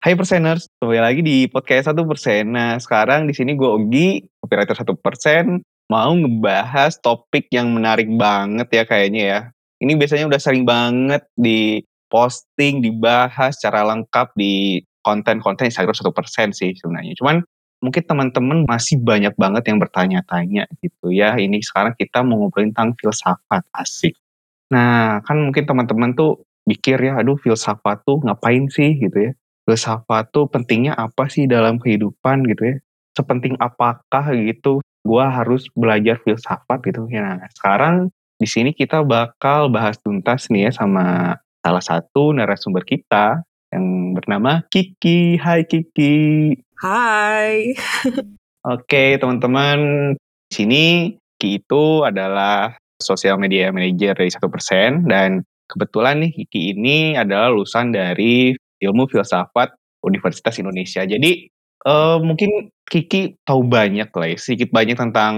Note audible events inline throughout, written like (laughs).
Hai perseners, kembali lagi di podcast satu persen. Nah sekarang di sini gue Ogi, copywriter satu persen, mau ngebahas topik yang menarik banget ya kayaknya ya. Ini biasanya udah sering banget di posting, dibahas secara lengkap di konten-konten Instagram satu persen sih sebenarnya. Cuman mungkin teman-teman masih banyak banget yang bertanya-tanya gitu ya. Ini sekarang kita mau ngobrolin tentang filsafat asik. Nah kan mungkin teman-teman tuh pikir ya, aduh filsafat tuh ngapain sih gitu ya filsafat tuh pentingnya apa sih dalam kehidupan gitu ya sepenting apakah gitu gua harus belajar filsafat gitu ya nah sekarang di sini kita bakal bahas tuntas nih ya sama salah satu narasumber kita yang bernama Kiki. Hai Kiki. Hai. (laughs) Oke teman-teman, di sini Kiki itu adalah sosial media manager dari satu persen dan kebetulan nih Kiki ini adalah lulusan dari ilmu filsafat Universitas Indonesia. Jadi uh, mungkin Kiki tahu banyak lah ya, sedikit banyak tentang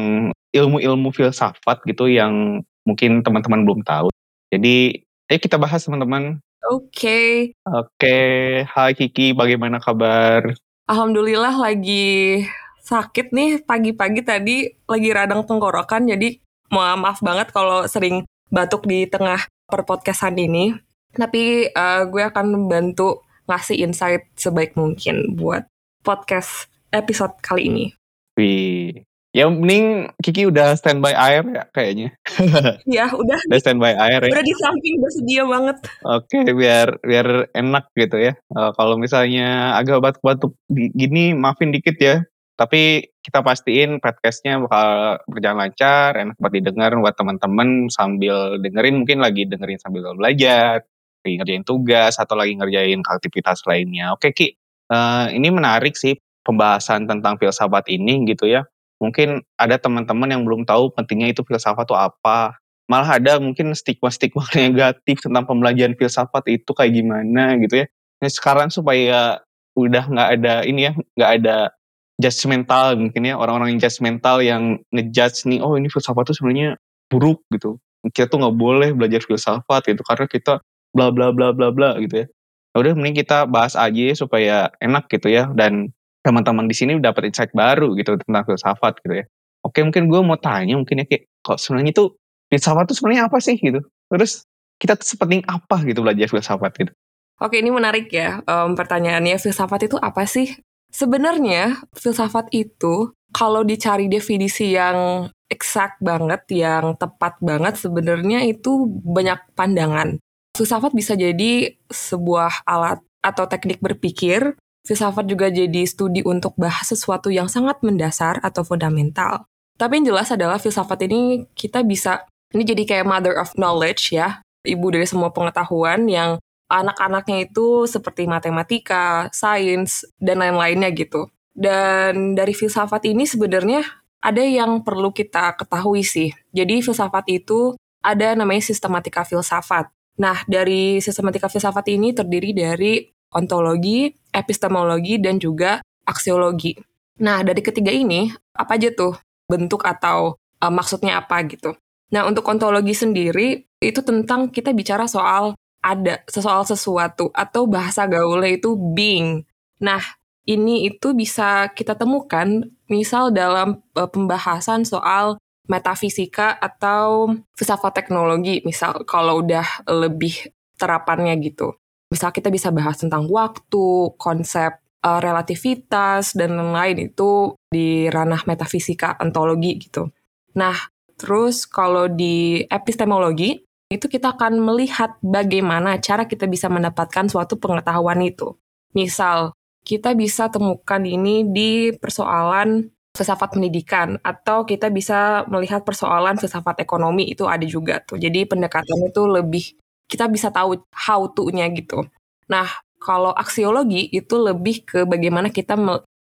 ilmu-ilmu filsafat gitu yang mungkin teman-teman belum tahu. Jadi, ayo kita bahas teman-teman. Oke. Okay. Oke, okay. hai Kiki, bagaimana kabar? Alhamdulillah lagi sakit nih pagi-pagi tadi lagi radang tenggorokan jadi maaf banget kalau sering batuk di tengah perpodcastan ini. Tapi uh, gue akan membantu ngasih insight sebaik mungkin buat podcast episode kali ini. Wih, ya mending Kiki udah standby air ya kayaknya. (laughs) ya udah. udah standby air ya. Udah di samping udah sedia banget. Oke biar biar enak gitu ya. Uh, kalau misalnya agak batuk-batuk gini maafin dikit ya. Tapi kita pastiin podcastnya bakal berjalan lancar, enak buat didengar buat teman-teman sambil dengerin mungkin lagi dengerin sambil belajar lagi ngerjain tugas atau lagi ngerjain aktivitas lainnya. Oke Ki, uh, ini menarik sih pembahasan tentang filsafat ini gitu ya. Mungkin ada teman-teman yang belum tahu pentingnya itu filsafat itu apa. Malah ada mungkin stigma-stigma (laughs) negatif tentang pembelajaran filsafat itu kayak gimana gitu ya. Nah, sekarang supaya udah nggak ada ini ya, nggak ada judgmental mungkin ya orang-orang yang judgmental yang ngejudge nih oh ini filsafat itu sebenarnya buruk gitu kita tuh nggak boleh belajar filsafat gitu karena kita bla bla bla bla bla gitu ya. ya. Udah mending kita bahas aja supaya enak gitu ya dan teman-teman di sini dapat insight baru gitu tentang filsafat gitu ya. Oke mungkin gue mau tanya mungkin ya kayak kok sebenarnya itu filsafat itu sebenarnya apa sih gitu. Terus kita sepenting apa gitu belajar filsafat gitu. Oke ini menarik ya um, pertanyaannya filsafat itu apa sih? Sebenarnya filsafat itu kalau dicari definisi yang eksak banget, yang tepat banget, sebenarnya itu banyak pandangan. Filsafat bisa jadi sebuah alat atau teknik berpikir. Filsafat juga jadi studi untuk bahas sesuatu yang sangat mendasar atau fundamental. Tapi yang jelas adalah filsafat ini kita bisa, ini jadi kayak mother of knowledge ya, ibu dari semua pengetahuan yang anak-anaknya itu seperti matematika, sains, dan lain-lainnya gitu. Dan dari filsafat ini sebenarnya ada yang perlu kita ketahui sih. Jadi filsafat itu ada namanya sistematika filsafat. Nah, dari sistematika filsafat ini terdiri dari ontologi, epistemologi, dan juga aksiologi. Nah, dari ketiga ini, apa aja tuh bentuk atau uh, maksudnya apa gitu. Nah, untuk ontologi sendiri, itu tentang kita bicara soal ada, soal sesuatu, atau bahasa gaulnya itu being. Nah, ini itu bisa kita temukan misal dalam uh, pembahasan soal metafisika atau filsafat teknologi misal kalau udah lebih terapannya gitu. Misal kita bisa bahas tentang waktu, konsep uh, relativitas dan lain-lain itu di ranah metafisika ontologi gitu. Nah, terus kalau di epistemologi itu kita akan melihat bagaimana cara kita bisa mendapatkan suatu pengetahuan itu. Misal, kita bisa temukan ini di persoalan filsafat pendidikan atau kita bisa melihat persoalan filsafat ekonomi itu ada juga tuh. Jadi pendekatannya itu lebih kita bisa tahu how to-nya gitu. Nah, kalau aksiologi itu lebih ke bagaimana kita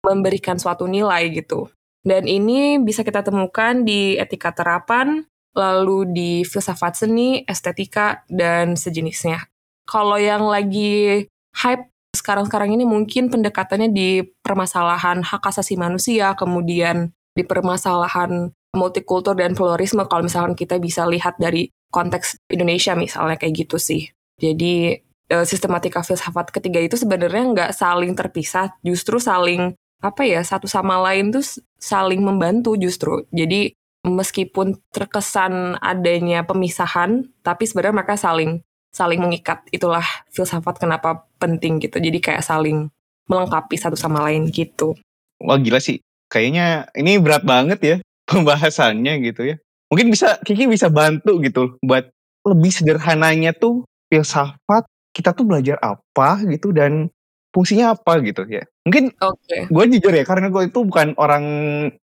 memberikan suatu nilai gitu. Dan ini bisa kita temukan di etika terapan, lalu di filsafat seni, estetika, dan sejenisnya. Kalau yang lagi hype sekarang-sekarang ini mungkin pendekatannya di permasalahan hak asasi manusia, kemudian di permasalahan multikultur dan pluralisme kalau misalkan kita bisa lihat dari konteks Indonesia misalnya kayak gitu sih. Jadi eh, sistematika filsafat ketiga itu sebenarnya nggak saling terpisah, justru saling apa ya satu sama lain tuh saling membantu justru. Jadi meskipun terkesan adanya pemisahan, tapi sebenarnya mereka saling saling mengikat. Itulah filsafat kenapa penting gitu. Jadi kayak saling melengkapi satu sama lain gitu. Wah gila sih. Kayaknya ini berat banget ya (laughs) pembahasannya gitu ya. Mungkin bisa Kiki bisa bantu gitu buat lebih sederhananya tuh filsafat kita tuh belajar apa gitu dan fungsinya apa gitu ya. Mungkin okay. gue jujur ya karena gue itu bukan orang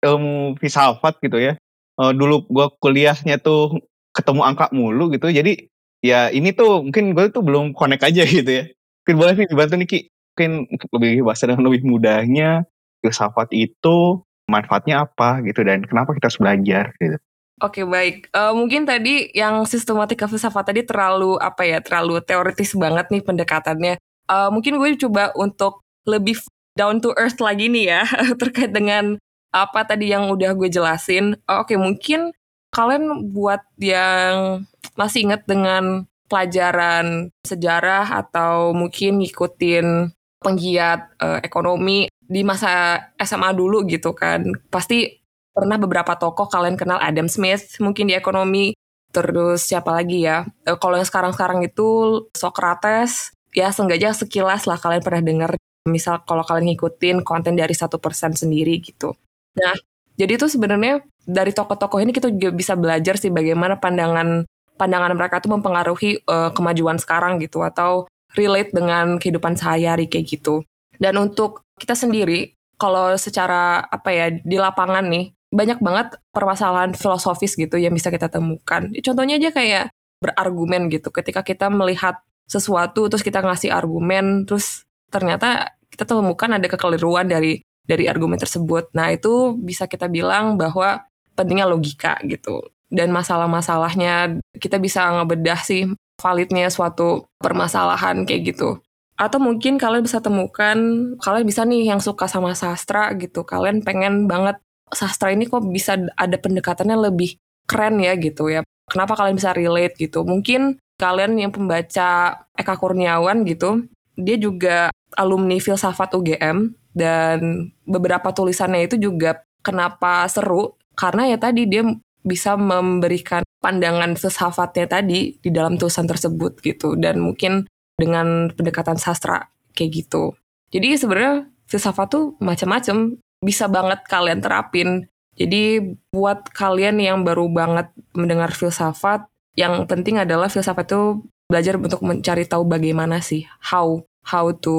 ilmu filsafat gitu ya. Uh, dulu gue kuliahnya tuh ketemu angka mulu gitu. Jadi ya ini tuh mungkin gue tuh belum connect aja gitu ya. Mungkin boleh nih dibantu nih Ki. Mungkin lebih bahasa dengan lebih mudahnya filsafat itu manfaatnya apa gitu dan kenapa kita harus belajar gitu. Oke okay, baik, uh, mungkin tadi yang sistematika filsafat tadi terlalu apa ya, terlalu teoritis banget nih pendekatannya. Uh, mungkin gue coba untuk lebih down to earth lagi nih ya (laughs) terkait dengan apa tadi yang udah gue jelasin. Uh, Oke okay, mungkin kalian buat yang masih ingat dengan pelajaran sejarah atau mungkin ngikutin penggiat uh, ekonomi di masa SMA dulu gitu kan. Pasti pernah beberapa tokoh kalian kenal Adam Smith mungkin di ekonomi. Terus siapa lagi ya? Uh, kalau yang sekarang-sekarang itu Socrates, ya sengaja sekilas lah kalian pernah dengar. Misal kalau kalian ngikutin konten dari satu persen sendiri gitu. Nah, jadi itu sebenarnya dari tokoh-tokoh ini kita juga bisa belajar sih bagaimana pandangan pandangan mereka tuh mempengaruhi uh, kemajuan sekarang gitu atau relate dengan kehidupan sehari-hari kayak gitu. Dan untuk kita sendiri, kalau secara apa ya di lapangan nih banyak banget permasalahan filosofis gitu yang bisa kita temukan. Contohnya aja kayak berargumen gitu. Ketika kita melihat sesuatu terus kita ngasih argumen terus ternyata kita temukan ada kekeliruan dari dari argumen tersebut. Nah, itu bisa kita bilang bahwa pentingnya logika gitu dan masalah-masalahnya kita bisa ngebedah sih validnya suatu permasalahan kayak gitu. Atau mungkin kalian bisa temukan, kalian bisa nih yang suka sama sastra gitu, kalian pengen banget sastra ini kok bisa ada pendekatannya lebih keren ya gitu ya. Kenapa kalian bisa relate gitu? Mungkin kalian yang pembaca Eka Kurniawan gitu, dia juga alumni filsafat UGM dan beberapa tulisannya itu juga kenapa seru karena ya tadi dia bisa memberikan pandangan filsafatnya tadi di dalam tulisan tersebut gitu dan mungkin dengan pendekatan sastra kayak gitu. Jadi sebenarnya filsafat tuh macam-macam bisa banget kalian terapin. Jadi buat kalian yang baru banget mendengar filsafat, yang penting adalah filsafat itu belajar untuk mencari tahu bagaimana sih how how to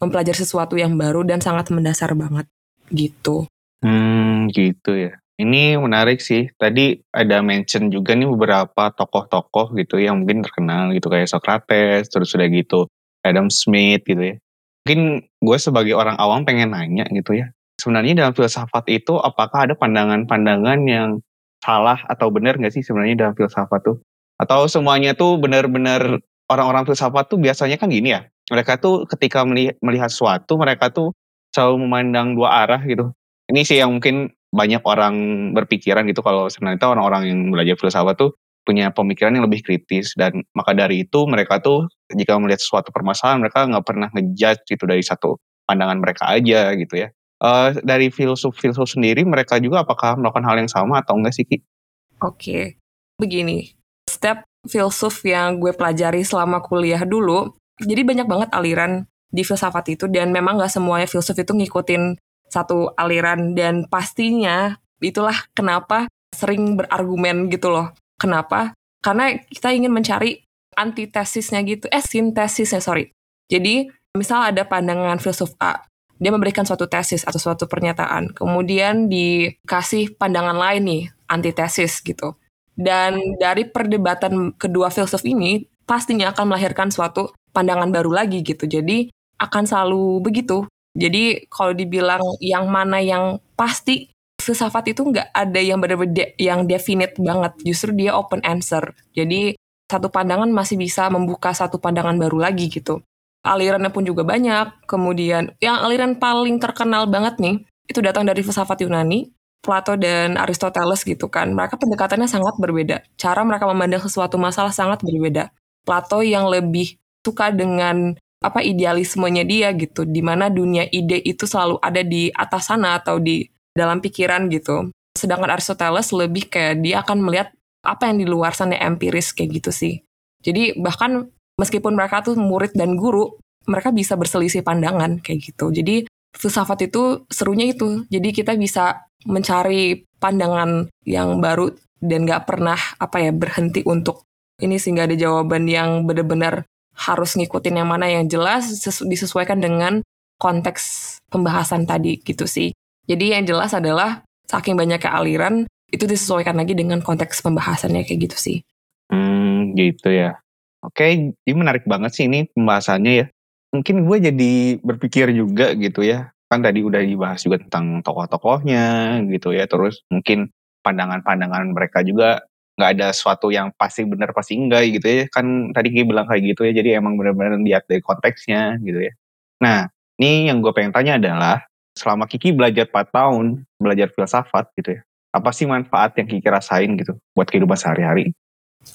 mempelajari sesuatu yang baru dan sangat mendasar banget gitu. Hmm, gitu ya. Ini menarik sih. Tadi ada mention juga nih beberapa tokoh-tokoh gitu yang mungkin terkenal gitu kayak Socrates, terus sudah gitu Adam Smith gitu ya. Mungkin gue sebagai orang awam pengen nanya gitu ya. Sebenarnya dalam filsafat itu apakah ada pandangan-pandangan yang salah atau benar nggak sih sebenarnya dalam filsafat tuh? Atau semuanya tuh benar-benar orang-orang filsafat tuh biasanya kan gini ya. Mereka tuh ketika melihat sesuatu mereka tuh selalu memandang dua arah gitu. Ini sih yang mungkin banyak orang berpikiran gitu kalau sebenarnya orang-orang yang belajar filsafat tuh punya pemikiran yang lebih kritis dan maka dari itu mereka tuh jika melihat suatu permasalahan mereka nggak pernah ngejudge gitu dari satu pandangan mereka aja gitu ya. Uh, dari filsuf-filsuf sendiri mereka juga apakah melakukan hal yang sama atau enggak sih Ki? Oke, okay. begini. Setiap filsuf yang gue pelajari selama kuliah dulu, jadi banyak banget aliran di filsafat itu dan memang nggak semuanya filsuf itu ngikutin satu aliran dan pastinya itulah kenapa sering berargumen gitu loh. Kenapa? Karena kita ingin mencari antitesisnya gitu. Eh, sintesisnya, sorry. Jadi, misal ada pandangan filsuf A. dia memberikan suatu tesis atau suatu pernyataan, kemudian dikasih pandangan lain nih, antitesis gitu. Dan dari perdebatan kedua filsuf ini, pastinya akan melahirkan suatu pandangan baru lagi gitu. Jadi akan selalu begitu. Jadi kalau dibilang yang mana yang pasti, filsafat itu nggak ada yang benar-benar yang definite banget. Justru dia open answer. Jadi satu pandangan masih bisa membuka satu pandangan baru lagi gitu alirannya pun juga banyak. Kemudian yang aliran paling terkenal banget nih, itu datang dari filsafat Yunani, Plato dan Aristoteles gitu kan. Mereka pendekatannya sangat berbeda. Cara mereka memandang sesuatu masalah sangat berbeda. Plato yang lebih suka dengan apa idealismenya dia gitu, di mana dunia ide itu selalu ada di atas sana atau di dalam pikiran gitu. Sedangkan Aristoteles lebih kayak dia akan melihat apa yang di luar sana empiris kayak gitu sih. Jadi bahkan meskipun mereka tuh murid dan guru, mereka bisa berselisih pandangan kayak gitu. Jadi filsafat itu serunya itu. Jadi kita bisa mencari pandangan yang baru dan gak pernah apa ya berhenti untuk ini sehingga ada jawaban yang benar-benar harus ngikutin yang mana yang jelas disesuaikan dengan konteks pembahasan tadi gitu sih. Jadi yang jelas adalah saking banyaknya aliran itu disesuaikan lagi dengan konteks pembahasannya kayak gitu sih. Hmm, gitu ya. Oke, ini menarik banget sih ini pembahasannya ya. Mungkin gue jadi berpikir juga gitu ya. Kan tadi udah dibahas juga tentang tokoh-tokohnya gitu ya. Terus mungkin pandangan-pandangan mereka juga nggak ada sesuatu yang pasti benar pasti enggak gitu ya. Kan tadi Ki bilang kayak gitu ya. Jadi emang benar-benar lihat dari konteksnya gitu ya. Nah, ini yang gue pengen tanya adalah selama Kiki belajar 4 tahun, belajar filsafat gitu ya. Apa sih manfaat yang Kiki rasain gitu buat kehidupan sehari-hari?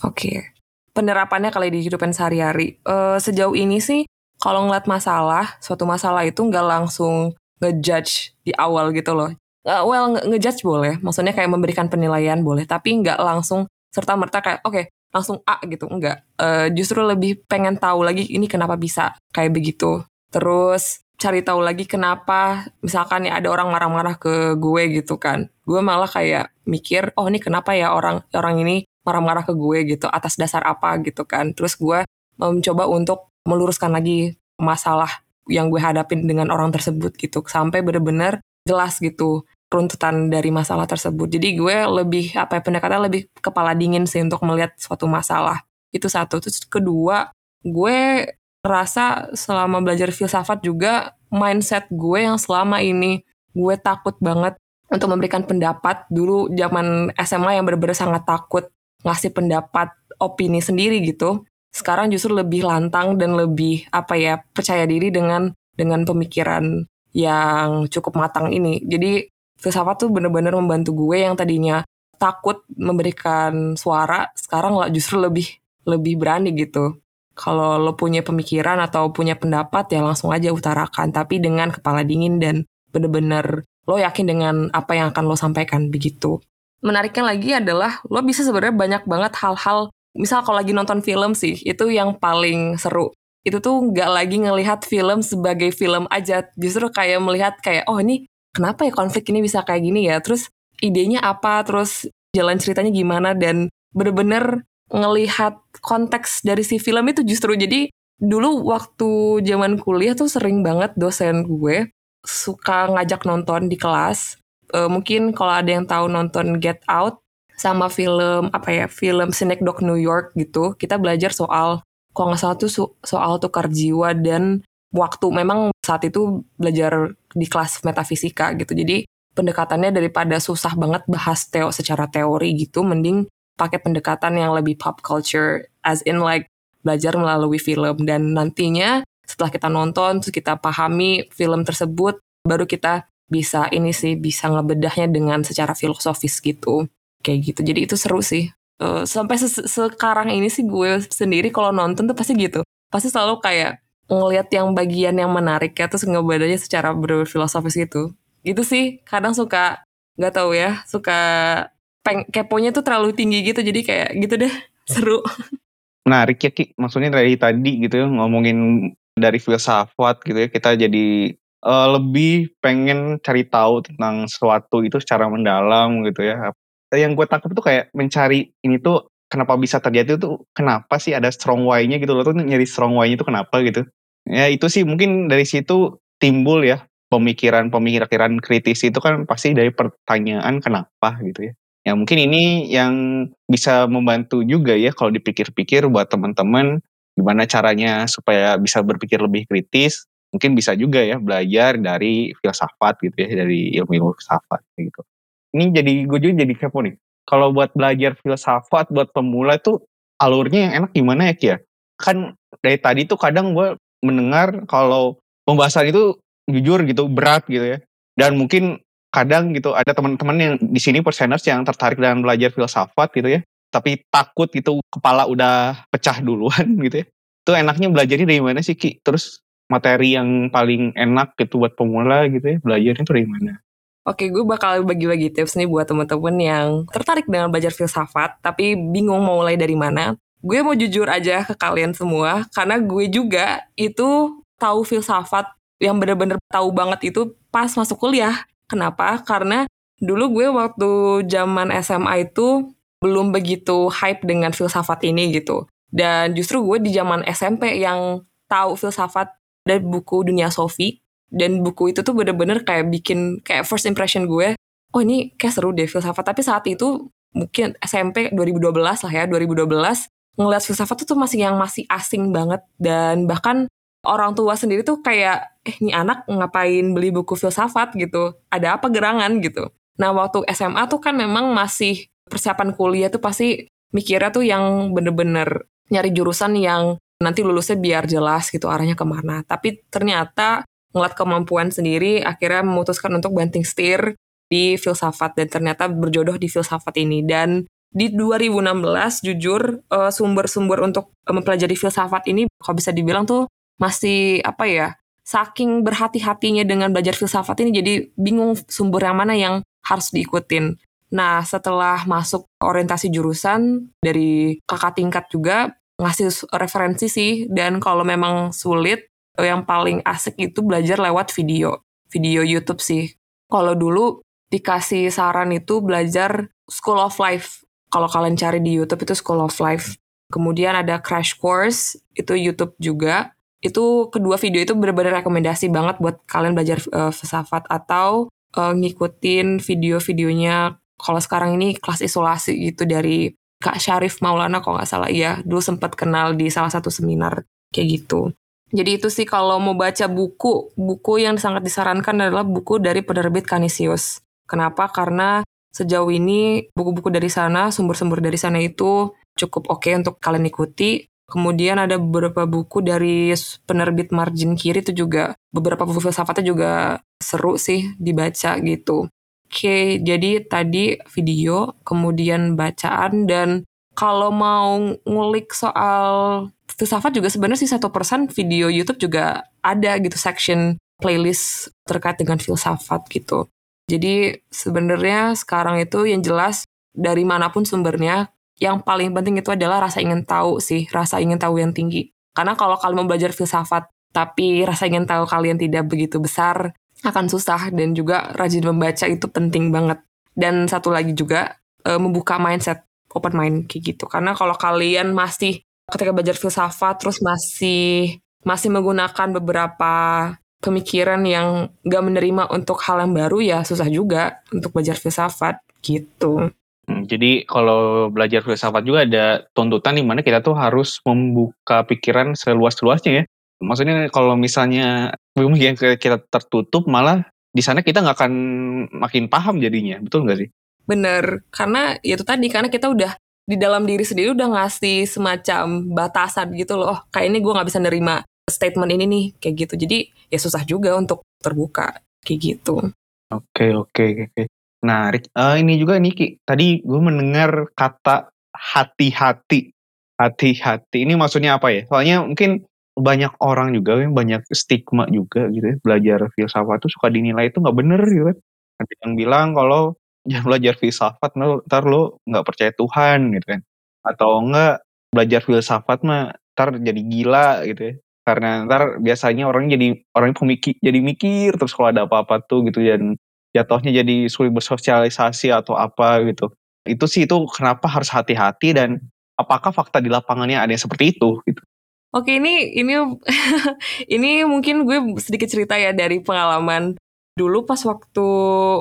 Oke penerapannya kali di kehidupan sehari-hari. Uh, sejauh ini sih kalau ngeliat masalah, suatu masalah itu nggak langsung ngejudge di awal gitu loh. Uh, well, ngejudge boleh, maksudnya kayak memberikan penilaian boleh, tapi nggak langsung serta merta kayak oke okay, langsung A gitu, enggak. Uh, justru lebih pengen tahu lagi ini kenapa bisa kayak begitu. Terus cari tahu lagi kenapa misalkan ya ada orang marah-marah ke gue gitu kan. Gue malah kayak mikir, oh ini kenapa ya orang orang ini marah-marah ke gue gitu atas dasar apa gitu kan. Terus gue mencoba untuk meluruskan lagi masalah yang gue hadapin dengan orang tersebut gitu sampai bener-bener jelas gitu runtutan dari masalah tersebut. Jadi gue lebih apa ya pendekatan lebih kepala dingin sih untuk melihat suatu masalah. Itu satu. Terus kedua, gue rasa selama belajar filsafat juga mindset gue yang selama ini gue takut banget untuk memberikan pendapat dulu zaman SMA yang bener-bener sangat takut ngasih pendapat opini sendiri gitu sekarang justru lebih lantang dan lebih apa ya percaya diri dengan dengan pemikiran yang cukup matang ini jadi filsafat tuh bener-bener membantu gue yang tadinya takut memberikan suara sekarang lah justru lebih lebih berani gitu. Kalau lo punya pemikiran atau punya pendapat ya langsung aja utarakan tapi dengan kepala dingin dan bener-bener lo yakin dengan apa yang akan lo sampaikan begitu. Menariknya lagi adalah lo bisa sebenarnya banyak banget hal-hal misal kalau lagi nonton film sih itu yang paling seru. Itu tuh nggak lagi ngelihat film sebagai film aja justru kayak melihat kayak oh ini kenapa ya konflik ini bisa kayak gini ya? Terus idenya apa? Terus jalan ceritanya gimana? Dan bener-bener ngelihat konteks dari si film itu justru. Jadi dulu waktu zaman kuliah tuh sering banget dosen gue suka ngajak nonton di kelas. Uh, mungkin kalau ada yang tahu nonton Get Out sama film apa ya film Dog New York gitu kita belajar soal kalau nggak salah tuh soal tukar jiwa dan waktu. Memang saat itu belajar di kelas metafisika gitu. Jadi pendekatannya daripada susah banget bahas teo secara teori gitu mending pakai pendekatan yang lebih pop culture as in like belajar melalui film. Dan nantinya setelah kita nonton terus kita pahami film tersebut baru kita bisa ini sih bisa ngebedahnya dengan secara filosofis gitu. Kayak gitu. Jadi itu seru sih. Uh, sampai se sekarang ini sih gue sendiri kalau nonton tuh pasti gitu. Pasti selalu kayak ngelihat yang bagian yang menarik ya terus ngebedahnya secara berfilosofis gitu. Gitu sih kadang suka nggak tahu ya suka peng keponya tuh terlalu tinggi gitu jadi kayak gitu deh (laughs) seru. Menarik ya Ki. Maksudnya dari tadi gitu ya ngomongin dari filsafat gitu ya kita jadi uh, lebih pengen cari tahu tentang sesuatu itu secara mendalam gitu ya. Yang gue tangkap tuh kayak mencari ini tuh kenapa bisa terjadi itu kenapa sih ada strong why-nya gitu loh tuh nyari strong why-nya itu kenapa gitu. Ya itu sih mungkin dari situ timbul ya pemikiran-pemikiran kritis itu kan pasti dari pertanyaan kenapa gitu ya. Ya mungkin ini yang bisa membantu juga ya kalau dipikir-pikir buat teman-teman gimana caranya supaya bisa berpikir lebih kritis. Mungkin bisa juga ya belajar dari filsafat gitu ya, dari ilmu filsafat gitu. Ini jadi gue juga jadi kepo nih. Kalau buat belajar filsafat buat pemula itu alurnya yang enak gimana ya Kia? Kan dari tadi tuh kadang gue mendengar kalau pembahasan itu jujur gitu berat gitu ya. Dan mungkin kadang gitu ada teman-teman yang di sini perseners yang tertarik dengan belajar filsafat gitu ya tapi takut gitu kepala udah pecah duluan (laughs) gitu ya. Itu enaknya belajarnya dari mana sih Ki? Terus materi yang paling enak gitu buat pemula gitu ya belajarnya itu dari mana Oke, gue bakal bagi-bagi tips nih buat temen-temen yang tertarik dengan belajar filsafat, tapi bingung mau mulai dari mana. Gue mau jujur aja ke kalian semua, karena gue juga itu tahu filsafat yang bener-bener tahu banget itu pas masuk kuliah. Kenapa? Karena dulu gue waktu zaman SMA itu belum begitu hype dengan filsafat ini gitu. Dan justru gue di zaman SMP yang tahu filsafat dari buku Dunia Sofi. Dan buku itu tuh bener-bener kayak bikin kayak first impression gue, oh ini kayak seru deh filsafat. Tapi saat itu mungkin SMP 2012 lah ya, 2012 ngeliat filsafat tuh masih yang masih asing banget. Dan bahkan orang tua sendiri tuh kayak eh ini anak ngapain beli buku filsafat? gitu. Ada apa gerangan? gitu. Nah waktu SMA tuh kan memang masih persiapan kuliah tuh pasti mikirnya tuh yang bener-bener nyari jurusan yang nanti lulusnya biar jelas gitu arahnya ke mana. Tapi ternyata ngeliat kemampuan sendiri akhirnya memutuskan untuk banting setir di filsafat dan ternyata berjodoh di filsafat ini dan di 2016 jujur eh, sumber-sumber untuk mempelajari filsafat ini kalau bisa dibilang tuh masih apa ya saking berhati-hatinya dengan belajar filsafat ini jadi bingung sumber yang mana yang harus diikutin. Nah setelah masuk orientasi jurusan dari kakak tingkat juga ngasih referensi sih dan kalau memang sulit yang paling asik itu belajar lewat video video YouTube sih. Kalau dulu dikasih saran itu belajar School of Life. Kalau kalian cari di YouTube itu School of Life. Kemudian ada Crash Course, itu YouTube juga itu kedua video itu benar-benar rekomendasi banget buat kalian belajar uh, filsafat atau uh, ngikutin video-videonya kalau sekarang ini kelas isolasi gitu dari Kak Syarif Maulana kalau nggak salah ya dulu sempat kenal di salah satu seminar kayak gitu jadi itu sih kalau mau baca buku buku yang sangat disarankan adalah buku dari penerbit Canisius. Kenapa? Karena sejauh ini buku-buku dari sana sumber-sumber dari sana itu cukup oke okay untuk kalian ikuti. Kemudian ada beberapa buku dari penerbit margin kiri itu juga beberapa buku filsafatnya juga seru sih dibaca gitu. Oke, jadi tadi video, kemudian bacaan dan kalau mau ngulik soal filsafat juga sebenarnya sih satu persen video YouTube juga ada gitu section playlist terkait dengan filsafat gitu. Jadi sebenarnya sekarang itu yang jelas dari mana pun sumbernya yang paling penting itu adalah rasa ingin tahu sih, rasa ingin tahu yang tinggi. Karena kalau kalian mau belajar filsafat, tapi rasa ingin tahu kalian tidak begitu besar, akan susah dan juga rajin membaca itu penting banget. Dan satu lagi juga e, membuka mindset, open mind kayak gitu. Karena kalau kalian masih ketika belajar filsafat terus masih masih menggunakan beberapa pemikiran yang gak menerima untuk hal yang baru ya susah juga untuk belajar filsafat gitu. Hmm, jadi kalau belajar filsafat juga ada tuntutan di mana kita tuh harus membuka pikiran seluas-luasnya ya. Maksudnya kalau misalnya yang kita tertutup malah di sana kita nggak akan makin paham jadinya, betul nggak sih? Bener, karena ya itu tadi karena kita udah di dalam diri sendiri udah ngasih semacam batasan gitu loh. Oh, kayak ini gue nggak bisa nerima statement ini nih kayak gitu. Jadi ya susah juga untuk terbuka kayak gitu. Oke oke oke. Nah, uh, ini juga Niki, tadi gue mendengar kata hati-hati. Hati-hati, ini maksudnya apa ya? Soalnya mungkin banyak orang juga, banyak stigma juga gitu ya, belajar filsafat tuh suka dinilai itu nggak bener gitu kan. Ada yang bilang kalau jangan belajar filsafat, ntar lo nggak percaya Tuhan gitu kan. Atau enggak belajar filsafat mah ntar jadi gila gitu ya. Karena ntar biasanya orang jadi orang pemikir jadi mikir terus kalau ada apa-apa tuh gitu dan jatuhnya jadi sulit bersosialisasi atau apa gitu. Itu sih itu kenapa harus hati-hati dan apakah fakta di lapangannya ada yang seperti itu gitu. Oke ini ini (laughs) ini mungkin gue sedikit cerita ya dari pengalaman dulu pas waktu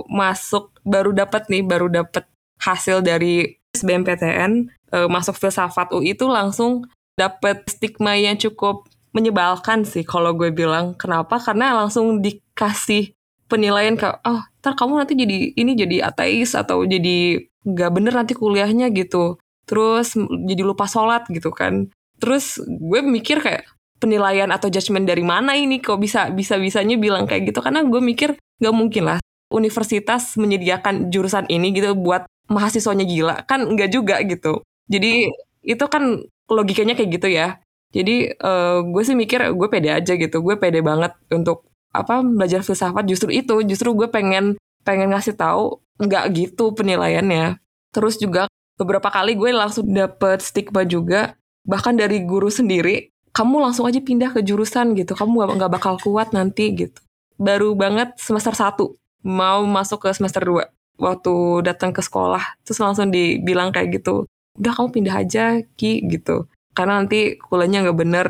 masuk baru dapat nih baru dapat hasil dari SBMPTN uh, masuk filsafat UI itu langsung dapat stigma yang cukup menyebalkan sih kalau gue bilang. Kenapa? Karena langsung dikasih penilaian kayak oh ntar kamu nanti jadi ini jadi ateis atau jadi nggak bener nanti kuliahnya gitu. Terus jadi lupa sholat gitu kan. Terus gue mikir kayak penilaian atau judgement dari mana ini kok bisa bisa bisanya bilang kayak gitu. Karena gue mikir nggak mungkin lah universitas menyediakan jurusan ini gitu buat mahasiswanya gila. Kan nggak juga gitu. Jadi itu kan logikanya kayak gitu ya. Jadi uh, gue sih mikir gue pede aja gitu. Gue pede banget untuk apa belajar filsafat. Justru itu justru gue pengen pengen ngasih tahu nggak gitu penilaiannya. Terus juga beberapa kali gue langsung dapet stigma juga. Bahkan dari guru sendiri kamu langsung aja pindah ke jurusan gitu. Kamu nggak bakal kuat nanti gitu. Baru banget semester 1 mau masuk ke semester 2 waktu datang ke sekolah terus langsung dibilang kayak gitu udah kamu pindah aja ki gitu. Karena nanti kuliahnya nggak bener.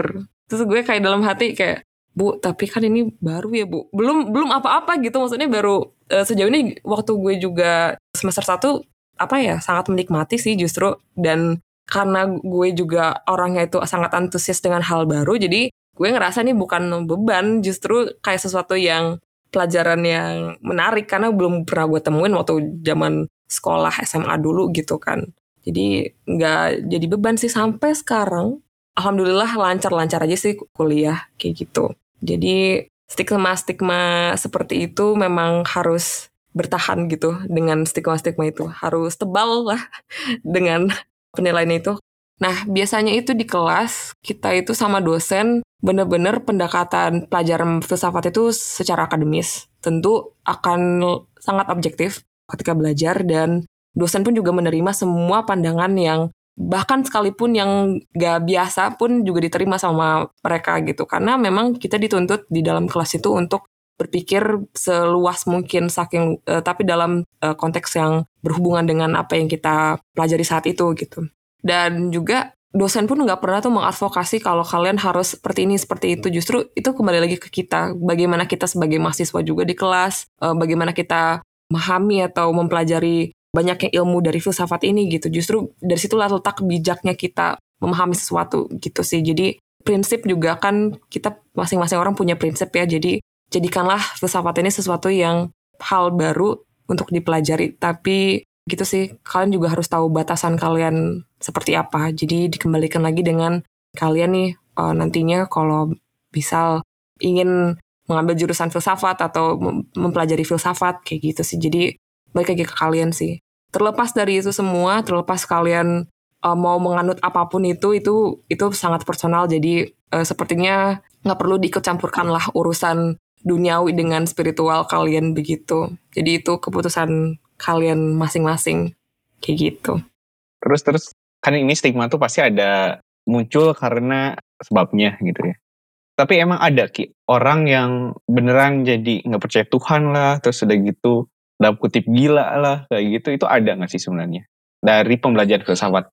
Terus gue kayak dalam hati kayak bu tapi kan ini baru ya bu. Belum belum apa-apa gitu. Maksudnya baru uh, sejauh ini waktu gue juga semester 1 apa ya sangat menikmati sih justru. Dan karena gue juga orangnya itu sangat antusias dengan hal baru jadi gue ngerasa ini bukan beban justru kayak sesuatu yang pelajaran yang menarik karena belum pernah gue temuin waktu zaman sekolah SMA dulu gitu kan. Jadi nggak jadi beban sih sampai sekarang. Alhamdulillah lancar-lancar aja sih kuliah kayak gitu. Jadi stigma-stigma seperti itu memang harus bertahan gitu dengan stigma-stigma itu. Harus tebal lah (laughs) dengan penilaian itu. Nah, biasanya itu di kelas, kita itu sama dosen bener-bener pendekatan pelajaran filsafat itu secara akademis. Tentu akan sangat objektif ketika belajar dan dosen pun juga menerima semua pandangan yang bahkan sekalipun yang gak biasa pun juga diterima sama mereka gitu karena memang kita dituntut di dalam kelas itu untuk berpikir seluas mungkin saking uh, tapi dalam uh, konteks yang berhubungan dengan apa yang kita pelajari saat itu gitu. Dan juga dosen pun nggak pernah tuh mengadvokasi kalau kalian harus seperti ini seperti itu. Justru itu kembali lagi ke kita bagaimana kita sebagai mahasiswa juga di kelas uh, bagaimana kita memahami atau mempelajari banyaknya ilmu dari filsafat ini gitu. Justru dari situlah letak bijaknya kita memahami sesuatu gitu sih. Jadi prinsip juga kan kita masing-masing orang punya prinsip ya. Jadi jadikanlah filsafat ini sesuatu yang hal baru untuk dipelajari. Tapi gitu sih kalian juga harus tahu batasan kalian seperti apa. Jadi dikembalikan lagi dengan kalian nih uh, nantinya kalau bisa ingin mengambil jurusan filsafat atau mempelajari filsafat kayak gitu sih. Jadi balik lagi ke kalian sih. Terlepas dari itu semua terlepas kalian uh, mau menganut apa pun itu itu itu sangat personal. Jadi uh, sepertinya nggak perlu diikut campurkan lah urusan duniawi dengan spiritual kalian begitu jadi itu keputusan kalian masing-masing kayak gitu. Terus terus kan ini stigma tuh pasti ada muncul karena sebabnya gitu ya. Tapi emang ada ki orang yang beneran jadi nggak percaya Tuhan lah, terus udah gitu dalam kutip gila lah kayak gitu itu ada nggak sih sebenarnya dari pembelajaran filsafat?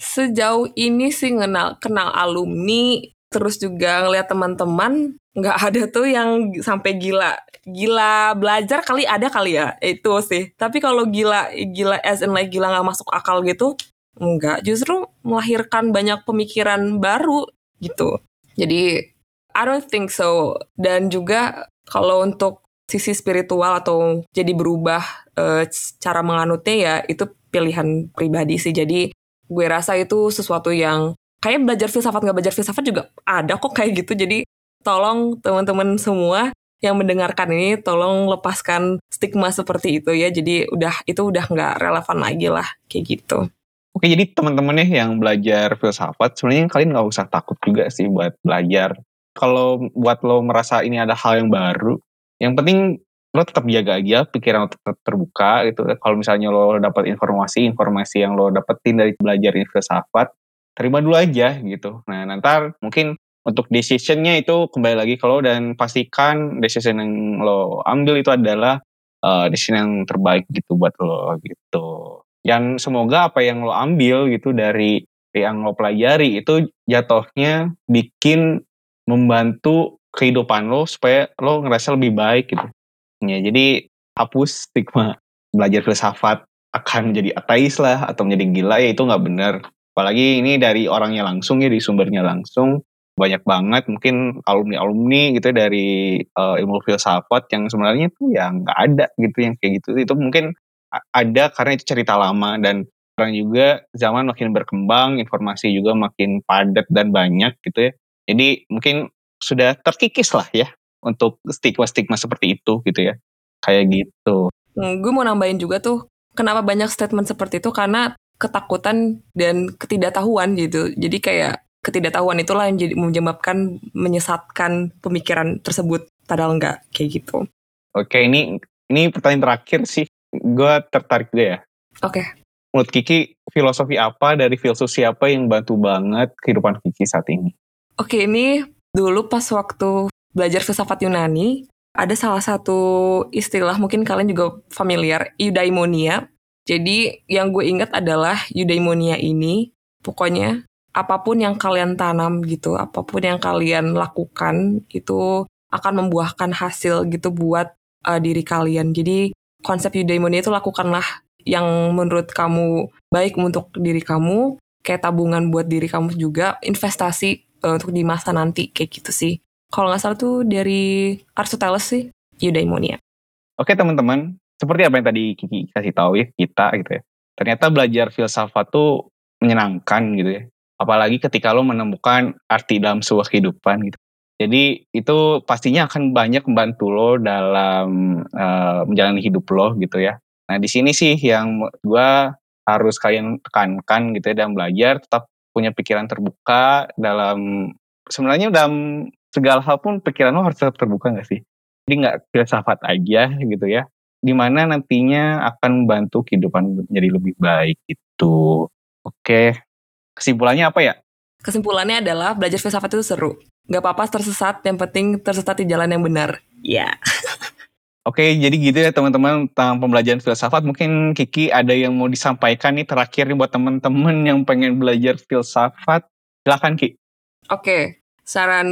Sejauh ini sih kenal kenal alumni terus juga ngeliat teman-teman nggak ada tuh yang sampai gila. Gila belajar kali ada kali ya itu sih. Tapi kalau gila gila as in like gila nggak masuk akal gitu nggak. Justru melahirkan banyak pemikiran baru gitu. Jadi I don't think so. Dan juga kalau untuk sisi spiritual atau jadi berubah e, cara menganutnya ya itu pilihan pribadi sih. Jadi gue rasa itu sesuatu yang kayak belajar filsafat nggak belajar filsafat juga ada kok kayak gitu jadi tolong teman-teman semua yang mendengarkan ini tolong lepaskan stigma seperti itu ya jadi udah itu udah nggak relevan lagi lah kayak gitu Oke, jadi teman-teman nih yang belajar filsafat, sebenarnya kalian nggak usah takut juga sih buat belajar. Kalau buat lo merasa ini ada hal yang baru, yang penting lo tetap jaga aja pikiran lo tetap terbuka gitu. Kalau misalnya lo dapat informasi, informasi yang lo dapetin dari belajar filsafat, terima dulu aja gitu. Nah, nanti mungkin untuk decisionnya itu kembali lagi kalau dan pastikan decision yang lo ambil itu adalah uh, decision yang terbaik gitu buat lo gitu. Dan semoga apa yang lo ambil gitu dari yang lo pelajari itu jatuhnya bikin membantu kehidupan lo supaya lo ngerasa lebih baik gitu. Ya, jadi hapus stigma belajar filsafat akan menjadi ateis lah atau menjadi gila ya itu nggak benar. Apalagi ini dari orangnya langsung ya, di sumbernya langsung. Banyak banget mungkin alumni-alumni gitu ya dari uh, ilmu filsafat yang sebenarnya tuh ya nggak ada gitu yang kayak gitu. Itu mungkin ada karena itu cerita lama dan sekarang juga zaman makin berkembang informasi juga makin padat dan banyak gitu ya. Jadi mungkin sudah terkikis lah ya untuk stigma-stigma seperti itu gitu ya. Kayak gitu. Hmm, gue mau nambahin juga tuh kenapa banyak statement seperti itu? Karena ketakutan dan ketidaktahuan gitu jadi kayak ketidaktahuan itulah yang jadi menyebabkan menyesatkan pemikiran tersebut padahal enggak kayak gitu. Oke, ini ini pertanyaan terakhir sih. Gue tertarik juga ya. Oke. Menurut Kiki, filosofi apa dari filsuf siapa yang bantu banget kehidupan Kiki saat ini? Oke, ini dulu pas waktu belajar filsafat Yunani, ada salah satu istilah mungkin kalian juga familiar, eudaimonia. Jadi yang gue ingat adalah eudaimonia ini, pokoknya apa pun yang kalian tanam gitu, apa pun yang kalian lakukan itu akan membuahkan hasil gitu buat uh, diri kalian. Jadi konsep eudaimonia itu lakukanlah yang menurut kamu baik untuk diri kamu, kayak tabungan buat diri kamu juga, investasi uh, untuk di masa nanti kayak gitu sih. Kalau nggak salah tuh dari Aristoteles sih, eudaimonia. Oke teman-teman, seperti apa yang tadi Kiki kasih tahu ya kita gitu ya. Ternyata belajar filsafat tuh menyenangkan gitu ya apalagi ketika lo menemukan arti dalam sebuah kehidupan gitu. Jadi itu pastinya akan banyak membantu lo dalam uh, menjalani hidup lo gitu ya. Nah di sini sih yang gue harus kalian tekankan gitu ya dalam belajar tetap punya pikiran terbuka dalam sebenarnya dalam segala hal pun pikiran lo harus tetap terbuka gak sih? Jadi nggak filsafat aja gitu ya. Di mana nantinya akan membantu kehidupan menjadi lebih baik itu. Oke, Kesimpulannya apa ya? Kesimpulannya adalah belajar filsafat itu seru. Gak apa-apa tersesat, yang penting tersesat di jalan yang benar. Ya. Yeah. (laughs) Oke, jadi gitu ya teman-teman tentang pembelajaran filsafat. Mungkin Kiki ada yang mau disampaikan nih terakhir nih buat teman-teman (laughs) yang pengen belajar filsafat. Silahkan Ki. Oke, saran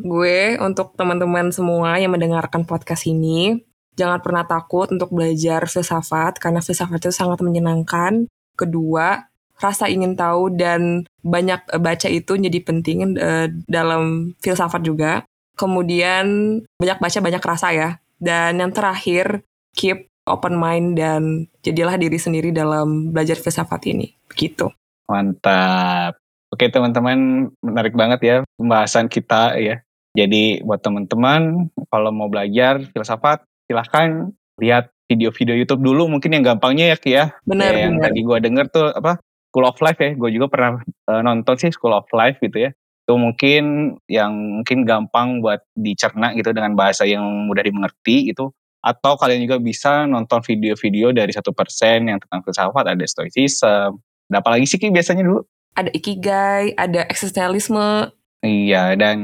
gue untuk teman-teman semua yang mendengarkan podcast ini, jangan pernah takut untuk belajar filsafat karena filsafat itu sangat menyenangkan. Kedua, rasa ingin tahu dan banyak eh, baca itu jadi penting uh, dalam filsafat juga. Kemudian banyak baca banyak rasa ya. Dan yang terakhir keep open mind dan jadilah diri sendiri dalam belajar filsafat ini. Begitu. Mantap. Oke teman-teman, menarik banget ya pembahasan kita ya. Jadi buat teman-teman kalau mau belajar filsafat silahkan lihat video-video YouTube dulu mungkin yang gampangnya ya Ki ya. Benar. Ya, yang tadi gue denger tuh apa School of Life ya, gue juga pernah uh, nonton sih School of Life gitu ya. Itu mungkin yang mungkin gampang buat dicerna gitu dengan bahasa yang mudah dimengerti itu. Atau kalian juga bisa nonton video-video dari satu persen yang tentang filsafat, ada stoicism. Ada apa lagi sih Ki biasanya dulu? Ada ikigai, ada eksistensialisme, Iya, dan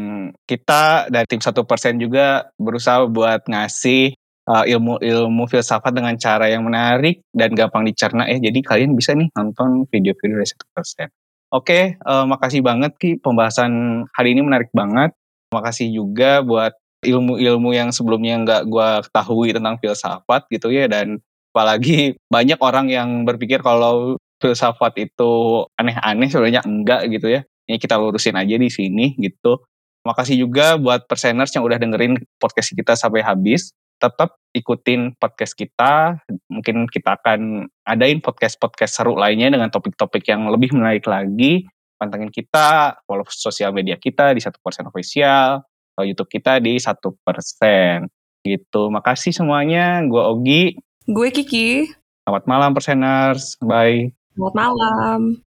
kita dari tim satu persen juga berusaha buat ngasih uh, ilmu ilmu filsafat dengan cara yang menarik dan gampang dicerna ya. Jadi kalian bisa nih nonton video-video dari satu persen. Oke, uh, makasih banget Ki pembahasan hari ini menarik banget. Makasih juga buat ilmu-ilmu yang sebelumnya nggak gue ketahui tentang filsafat gitu ya dan apalagi banyak orang yang berpikir kalau filsafat itu aneh-aneh sebenarnya enggak gitu ya. Ini kita lurusin aja di sini gitu. Makasih juga buat perseners yang udah dengerin podcast kita sampai habis tetap ikutin podcast kita. Mungkin kita akan adain podcast-podcast seru lainnya dengan topik-topik yang lebih menarik lagi. Pantengin kita, follow sosial media kita di satu persen official, atau YouTube kita di satu persen. Gitu. Makasih semuanya. Gue Ogi. Gue Kiki. Selamat malam perseners. Bye. Selamat malam.